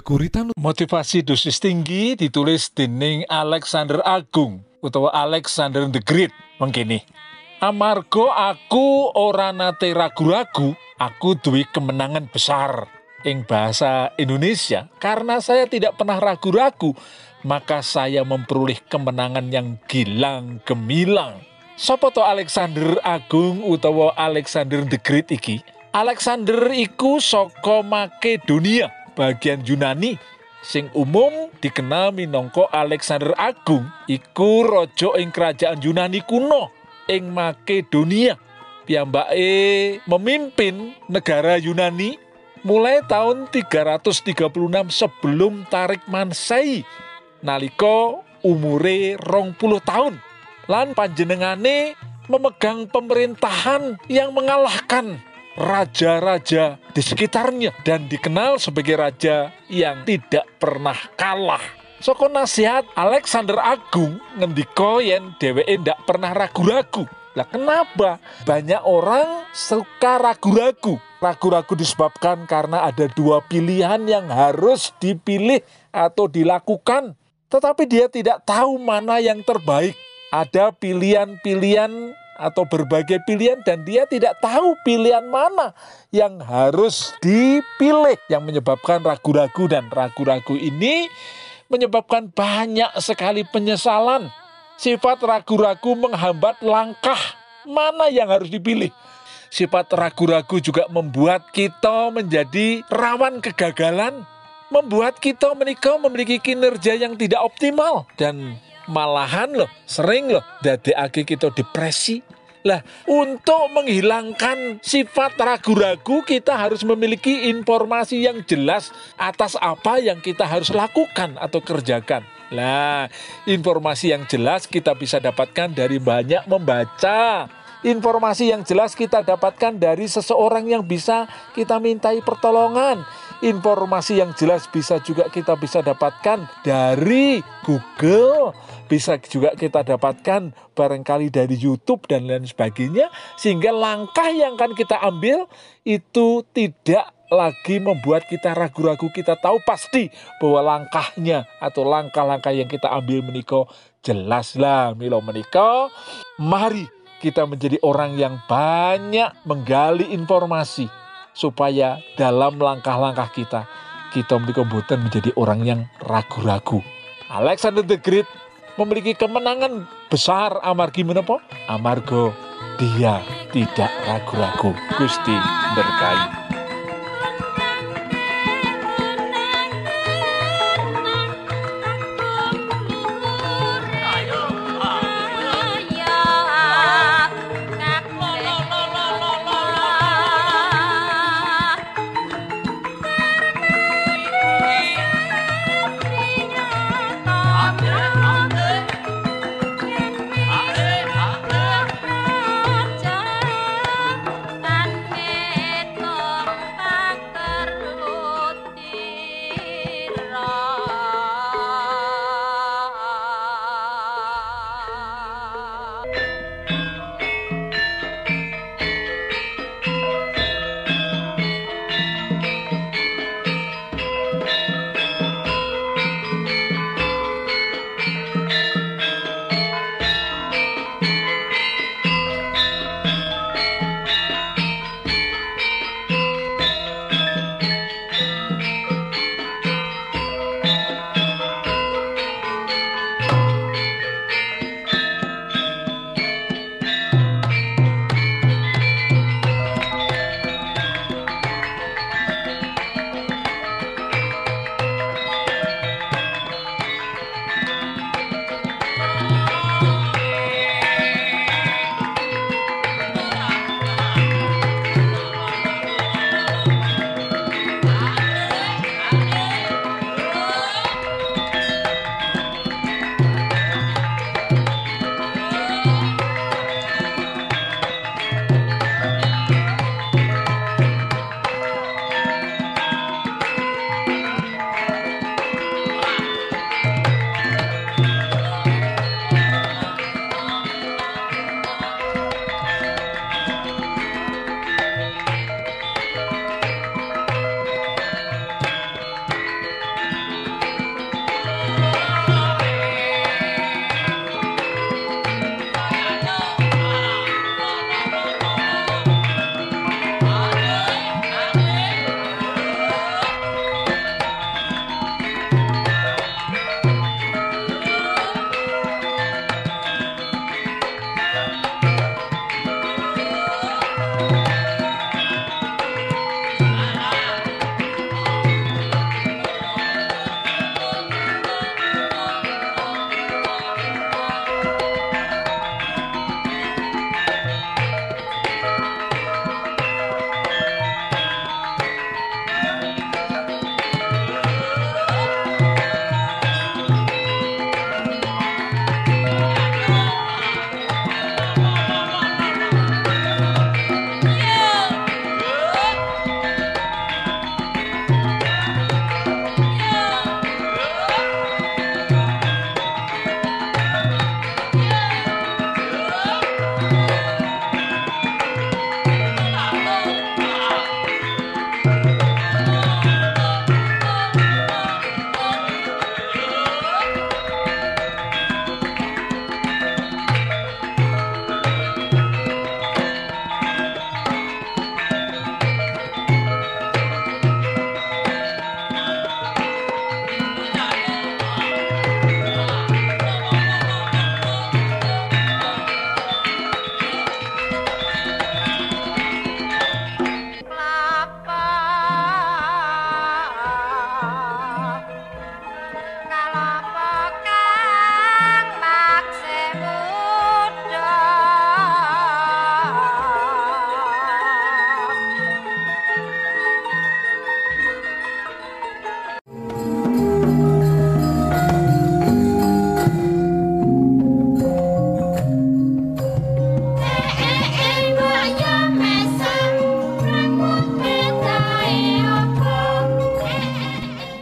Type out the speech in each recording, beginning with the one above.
Geguritan motivasi dosis tinggi ditulis dening Alexander Agung utawa Alexander the Great mengkini. Amarga aku ora nate ragu-ragu, aku duwe kemenangan besar ing bahasa Indonesia karena saya tidak pernah ragu-ragu, maka saya memperoleh kemenangan yang gilang gemilang. Sopo to Alexander Agung utawa Alexander the Great iki? Alexander iku saka Makedonia, bagian Yunani. Sing umum dikenal minangka Alexander Agung iku raja ing kerajaan Yunani kuno ing Makedonia. Piyambake memimpin negara Yunani mulai tahun 336 sebelum Tarik Mansei nalika umure rong puluh tahun lan panjenengane memegang pemerintahan yang mengalahkan raja-raja di sekitarnya dan dikenal sebagai raja yang tidak pernah kalah. Soko nasihat Alexander Agung ngendika yen dheweke ndak pernah ragu-ragu. Lah kenapa? Banyak orang suka ragu-ragu. Ragu-ragu disebabkan karena ada dua pilihan yang harus dipilih atau dilakukan. Tetapi dia tidak tahu mana yang terbaik. Ada pilihan-pilihan atau berbagai pilihan dan dia tidak tahu pilihan mana yang harus dipilih yang menyebabkan ragu-ragu dan ragu-ragu ini menyebabkan banyak sekali penyesalan. Sifat ragu-ragu menghambat langkah mana yang harus dipilih. Sifat ragu-ragu juga membuat kita menjadi rawan kegagalan, membuat kita menikah memiliki kinerja yang tidak optimal dan malahan loh sering loh dadekake kita depresi. Lah, untuk menghilangkan sifat ragu-ragu kita harus memiliki informasi yang jelas atas apa yang kita harus lakukan atau kerjakan. Lah, informasi yang jelas kita bisa dapatkan dari banyak membaca. Informasi yang jelas kita dapatkan dari seseorang yang bisa kita mintai pertolongan. Informasi yang jelas bisa juga kita bisa dapatkan dari Google, bisa juga kita dapatkan barangkali dari YouTube dan lain sebagainya sehingga langkah yang akan kita ambil itu tidak lagi membuat kita ragu-ragu kita tahu pasti bahwa langkahnya atau langkah-langkah yang kita ambil menikah jelaslah milo menikah mari kita menjadi orang yang banyak menggali informasi supaya dalam langkah-langkah kita kita kebutuhan menjadi orang yang ragu-ragu. Alexander the Great memiliki kemenangan besar amargi menapa? Amargo dia tidak ragu-ragu. Gusti berkahi.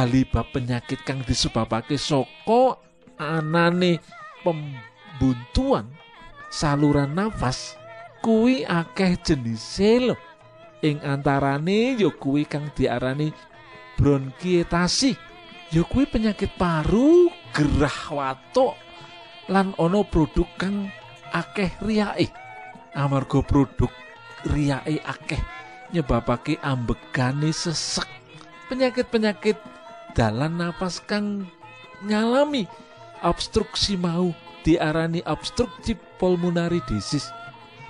Bali bab penyakit kang disebabake saka anane pembuntuan saluran nafas kuwi akeh jenise lho. Ing antarane ya kuwi kang diarani bronkietasi. Ya kuwi penyakit paru gerah watuk lan ana produk kang akeh riyake amarga produk riyake akeh nyebabake ambegane sesek. Penyakit-penyakit dalan napas kang ngalami obstruksi mau diarani obstruktif pulmonary disease.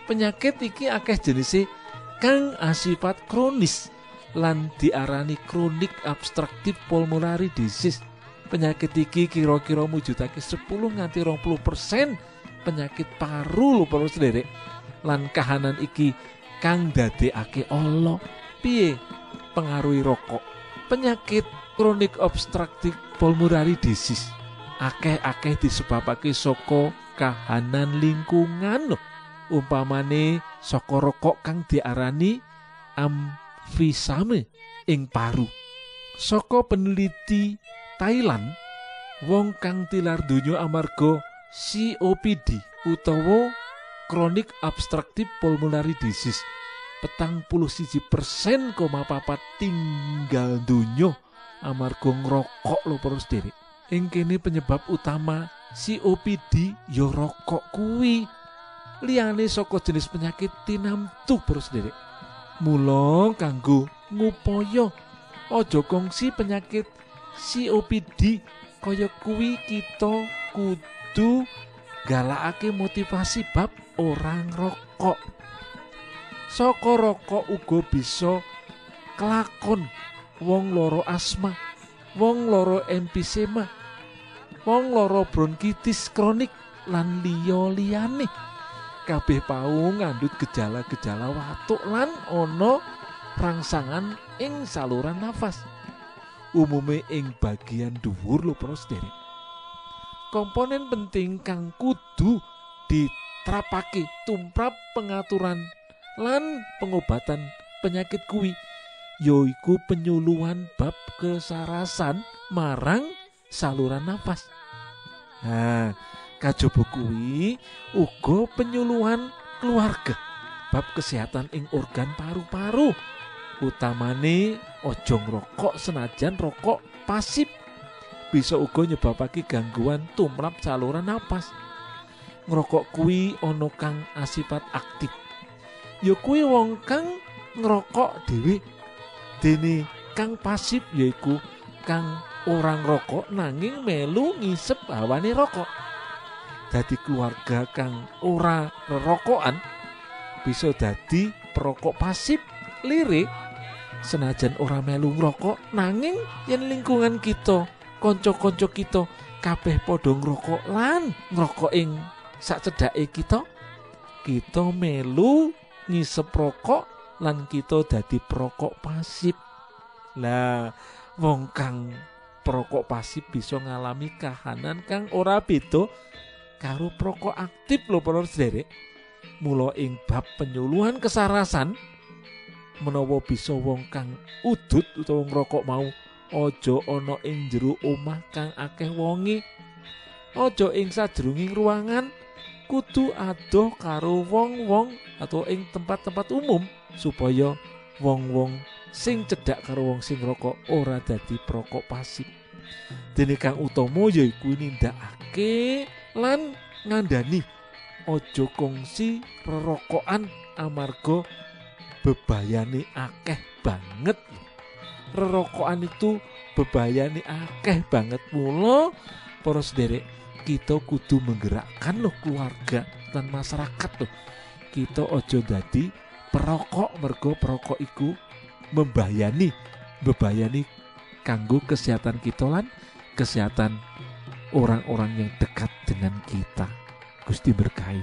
Penyakit iki akeh jenisnya kang asifat kronis lan diarani kronik obstruktif pulmonary disease. Penyakit iki kira-kira mujudake 10 nganti 20 persen penyakit paru lho perlu sederek. Lan kahanan iki kang dadekake Allah. Piye? Pengaruhi rokok. Penyakit kronik obstruktif pulmonary disease akeh-akeh disebabake saka kahanan lingkungan loh umpamane saka rokok kang diarani amfisame ing paru. Saka peneliti Thailand wong kang tilar donya amarga COPD utawa kronik obstruktif pulmonary disease petang puluh siji persen koma papat tinggal donya amarga ngrokok lho terus diri ing kene penyebab utama COPD ya rokok kuwi. Liyane saka jenis penyakit tinamtu terus diri mula kanggo ngupaya aja kongsi penyakit COPD kaya kuwi kita kudu galakake motivasi bab orang rokok saka rokok uga bisa kelakon wong loro asma, wong loro empisema, wong loro bronkitis kronik lan liya liyane. Kabeh pau ngandut gejala-gejala watuk lan ana rangsangan ing saluran nafas. Umume ing bagian dhuwur lho para sederek. Komponen penting kang kudu diterapake tumrap pengaturan lan pengobatan penyakit kuwi yaiku penyuluhan bab kesarasan marang saluran nafas. Nah, kajaba kuwi uga penyuluhan keluarga bab kesehatan ing organ paru-paru. Utamane ojo ngrokok senajan rokok pasif bisa uga nyebabake gangguan tumrap saluran nafas. Ngrokok kuwi ana kang asifat aktif. Ya kuwi wong kang ngerokok dhewe dene kang pasif yaiku kang orang rokok nanging melu ngisep hawane rokok. Dadi keluarga kang ora rerokokan bisa dadi perokok pasif lirik. Senajan ora melu ngrokok nanging yen lingkungan kita kanca-kanca kita kabeh padha ngrokok lan ngrokok ing sak cedake kita kita melu ngisep rokok lan kita dadi perokok pasif. Lah, wong kang perokok pasif bisa ngalami kahanan kang ora beda karo perokok aktif lho para sederek. Mula ing bab penyuluhan kesarasan menawa bisa wong kang udut utawa ngrokok mau aja ana ing jero omah kang akeh wonge. Aja ing sajroning ruangan kudu adoh karo wong-wong atau ing tempat-tempat umum supaya wong-wong sing cedhak karo wong sing rokok ora dadi perokok pasif. Dene kang utama yaiku nindakake lan ngandani aja kongsi rerokokan amarga bebayani akeh banget. Rerokokan itu bebayani akeh banget mulo poros derek kita kudu menggerakkan loh keluarga dan masyarakat loh kita ojo dadi perokok mergo perokok iku membayani bebayani kanggo kesehatan kitalan kesehatan orang-orang yang dekat dengan kita. Gusti berkahi.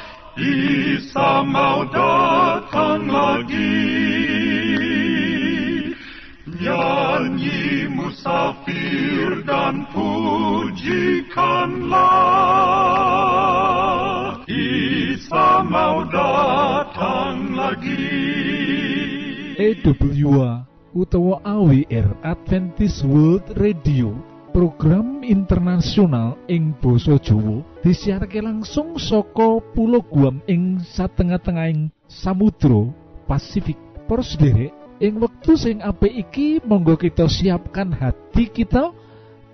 Isa mau datang lagi Nyanyi musafir dan pujikanlah Isa kan mau datang lagi EWA utawa AWR Adventist World Radio program internasional ing basa Jawa disiarke langsung saka Pulau Guam ing satengah-tengahing Samudra Pasifik. Para sederek, ing wektu sing apik iki monggo kita siapkan hati kita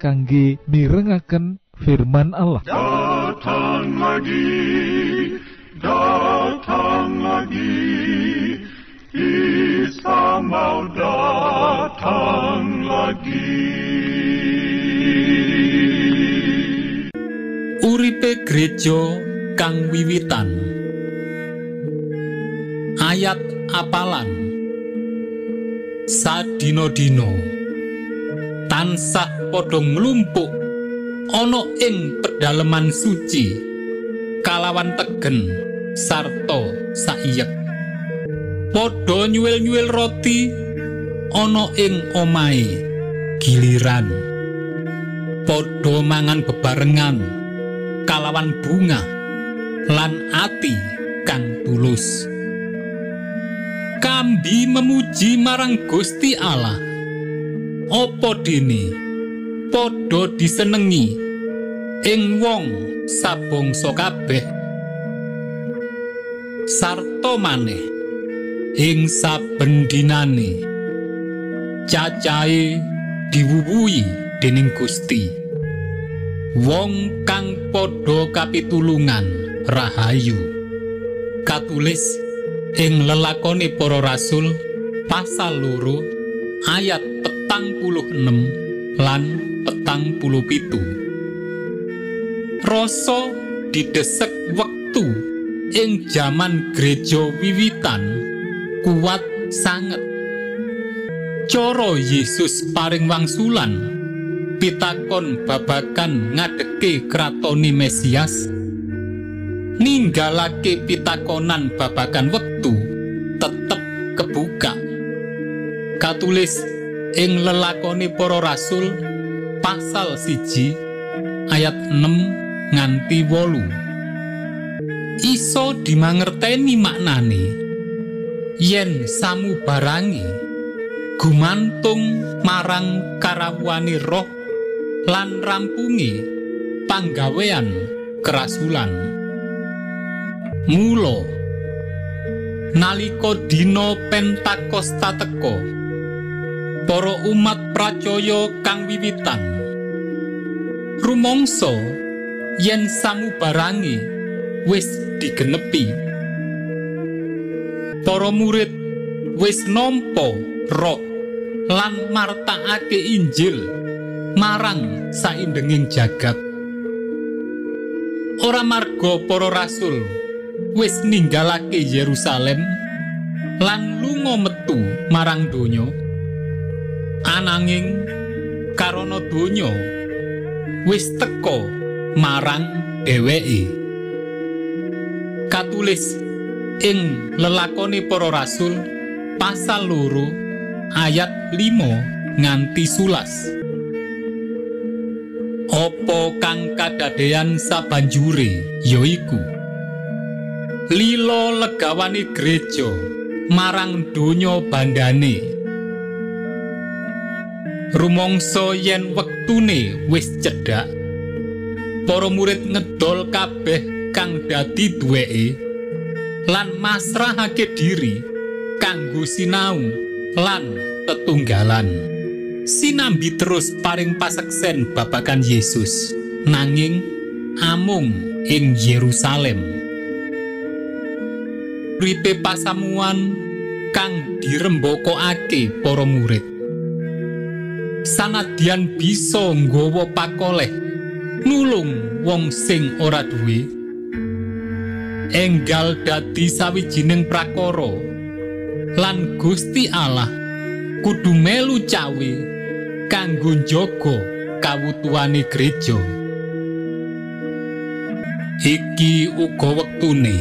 kangge mirengaken firman Allah. Datang lagi, datang lagi, Isa mau datang lagi. Uripe gereja kang wiwitan. Ayat apalan. Sadino-dino tansah padha nglumpuk ana ing pedalaman suci kalawan tegen sarta saiyek. Padha nyuwil-nyuwil roti ana ing omahe giliran. Padha mangan bebarengan kalawan bunga lan ati kang tulus. Kambi memuji marang Gusti Allah. Apa dene? Padha disenengi ing wong sabangsa kabeh. Sarta maneh ing saben dinane cacahe diwuwuhi dening Gusti wong kang padha kapitulungan rahayu. Katulis ing lelakone para rasul pasal loro ayat petang puluh enem lan petang puluh pitu. Rasa didesek wektu ing jaman gereja wiwitan kuat sanget. Coro Yesus paring wangsulan pitakon babakan ngadeke kratoni Mesias. Ninggalake pitakonan babakan wektu tetep kebuka. Katulis ing lelakoni para rasul pasal siji ayat 6 nganti wolu. Iso dimangerteni maknane yen samu barangi gumantung marang karawani roh lan rampungi panggawean kerasulan Mula nalika dina Pentakosta teka para umat pracaya kang wiwitan. Rumangsa yen samubarangi wis digenepi. Para murid wis nampa roh lan martakake Injil marang saindenging jagat. Ora marga para rasul wis ninggalake Yerusalem lan lunga metu marang donya. Ananging karana donya wis teka marang dheweke. Katulis ing lelakone para rasul pasal loro ayat 5 nganti sulas Opo kang kadadean sabanjure? Yaiku lilo legawani gereja marang donya bandane rumangsa yen wektune wis cedhak para murid ngedol kabeh kang dadi duweke lan masrahake diri kanggo sinau lan tetunggalan sinambi terus paring paseksen babakan Yesus nanging amung ing Yerusalem uripe pasamuan kang dirembokokake para murid. Sanadyan bisa nggawa pakoleh nulung wong sing ora duwe. Enggal dadi sawijining prakara lan Gusti Allah kudu melu cawe kanggo njaga kawutuhane gereja. Iki uga wektune.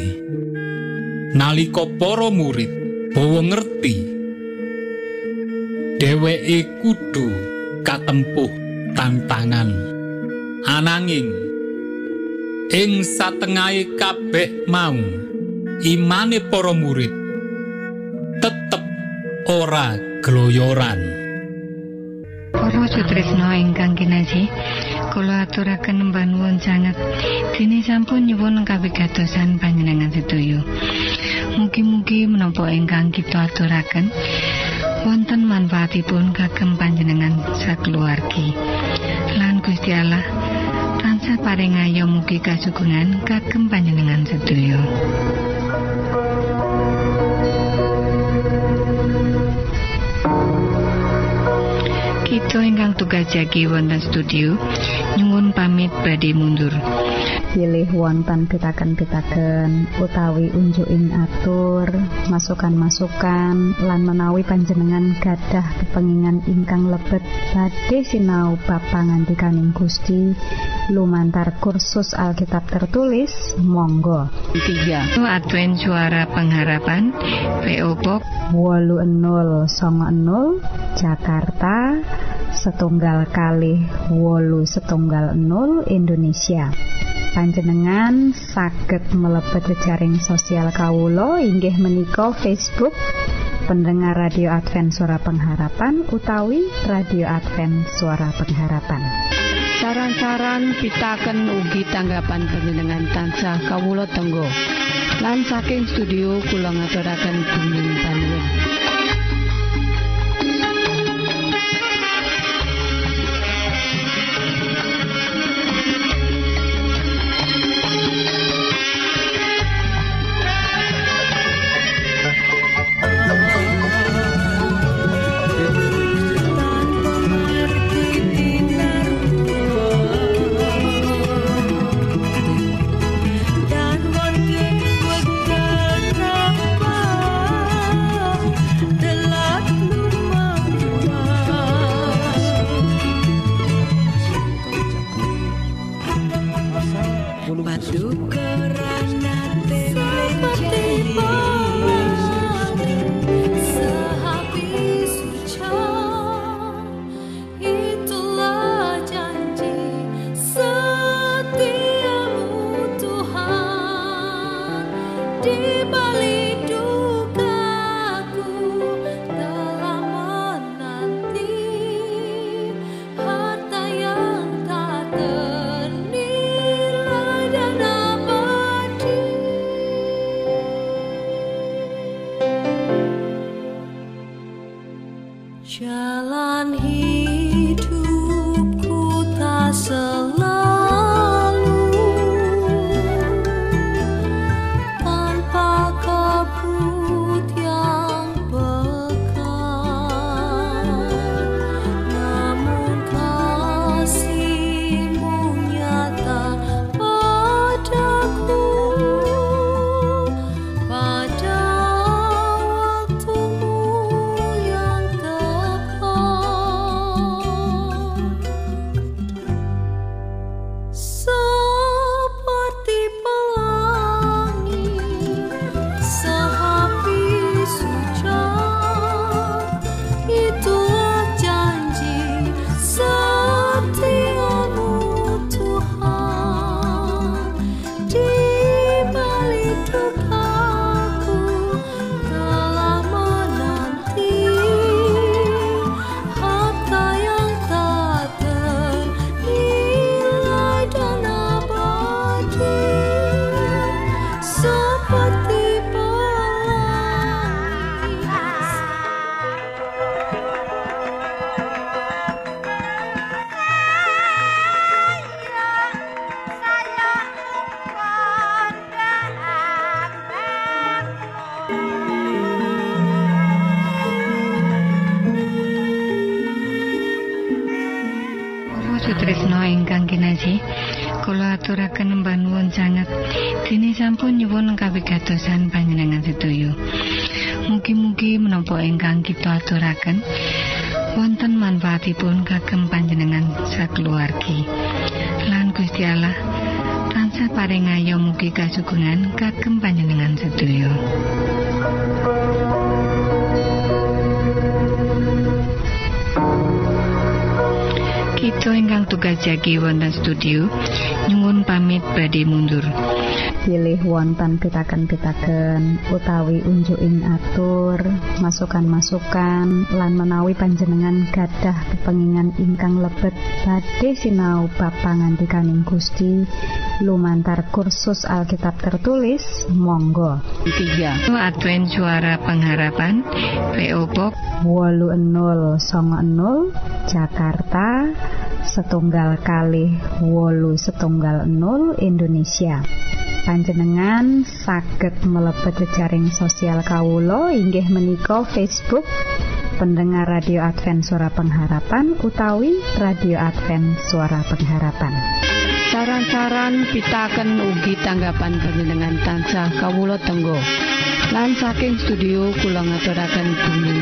Nalika para murid bawa ngerti dheweke kudu katempuh tantangan. Ananging ing satengahe kabeh mau imane para murid tetep ora gloyoran Para Sutrisno ingkang kinasih, kula aturaken mbanuwun sanget dene sampun nyuwun kawigatosan panjenengan sedaya. Mugi-mugi menapa ingkang kita aturaken wonten manfaatipun kagem panjenengan sakeluargi. Lan Gusti Allah tansah paring ayo mugi kasugengan kagem panjenengan sedaya. Kita ingkang tugas jagi wonten studio nyuwun pamit badhe mundur. pilih wonten pitaken-pitaken utawi unjuking atur masukan-masukan lan menawi panjenengan gadah kepengingan ingkang lebet badhe sinau bab pangantikaning Gusti lumantar kursus Alkitab tertulis monggo. 3. Advent Suara Pengharapan PO Box 8090 Jakarta setunggal kali wolu setunggal 0 Indonesia. Panjenengan saged mlebet jejaring sosial kawulo inggih menika Facebook pendengar radio Advent suara pengharapan utawi radio Advent suara pengharapan Saran-saran pitaken ugi tanggapan panjenengan tansah kawula tenggo. Lan saking studio kula ngaturaken panuwun. Sutrisno ingkang kinasih, kula aturaken mbanuwun sanget dene sampun nyuwun kawigatosan panjenengan sedaya. Mugi-mugi menapa ingkang kita aturaken wonten manfaatipun kagem panjenengan sakeluargi. Lan Gusti Allah tansah paring ayo mugi kasugengan kagem panjenengan sedaya. Kita ingkang tugas jagi wonten studio nyuwun pamit badhe mundur. pilih wonten pitaken-pitaken utawi unjuking atur masukan-masukan lan menawi panjenengan gadah kepengingan ingkang lebet badhe sinau ba pangantikaning Gusti. Lumantar kursus Alkitab tertulis monggo. 3 Advent Suara Pengharapan PO Box 80 Jakarta setunggal kali wolu setunggal 0 Indonesia. Panjenengan saged mlebet jejaring sosial kawulo inggih menika Facebook pendengar radio Advent suara pengharapan utawi radio Advent suara pengharapan. Saran-saran pitaken ugi tanggapan panjenengan tansah kawula tenggo. Lan saking studio kula ngaturaken bumi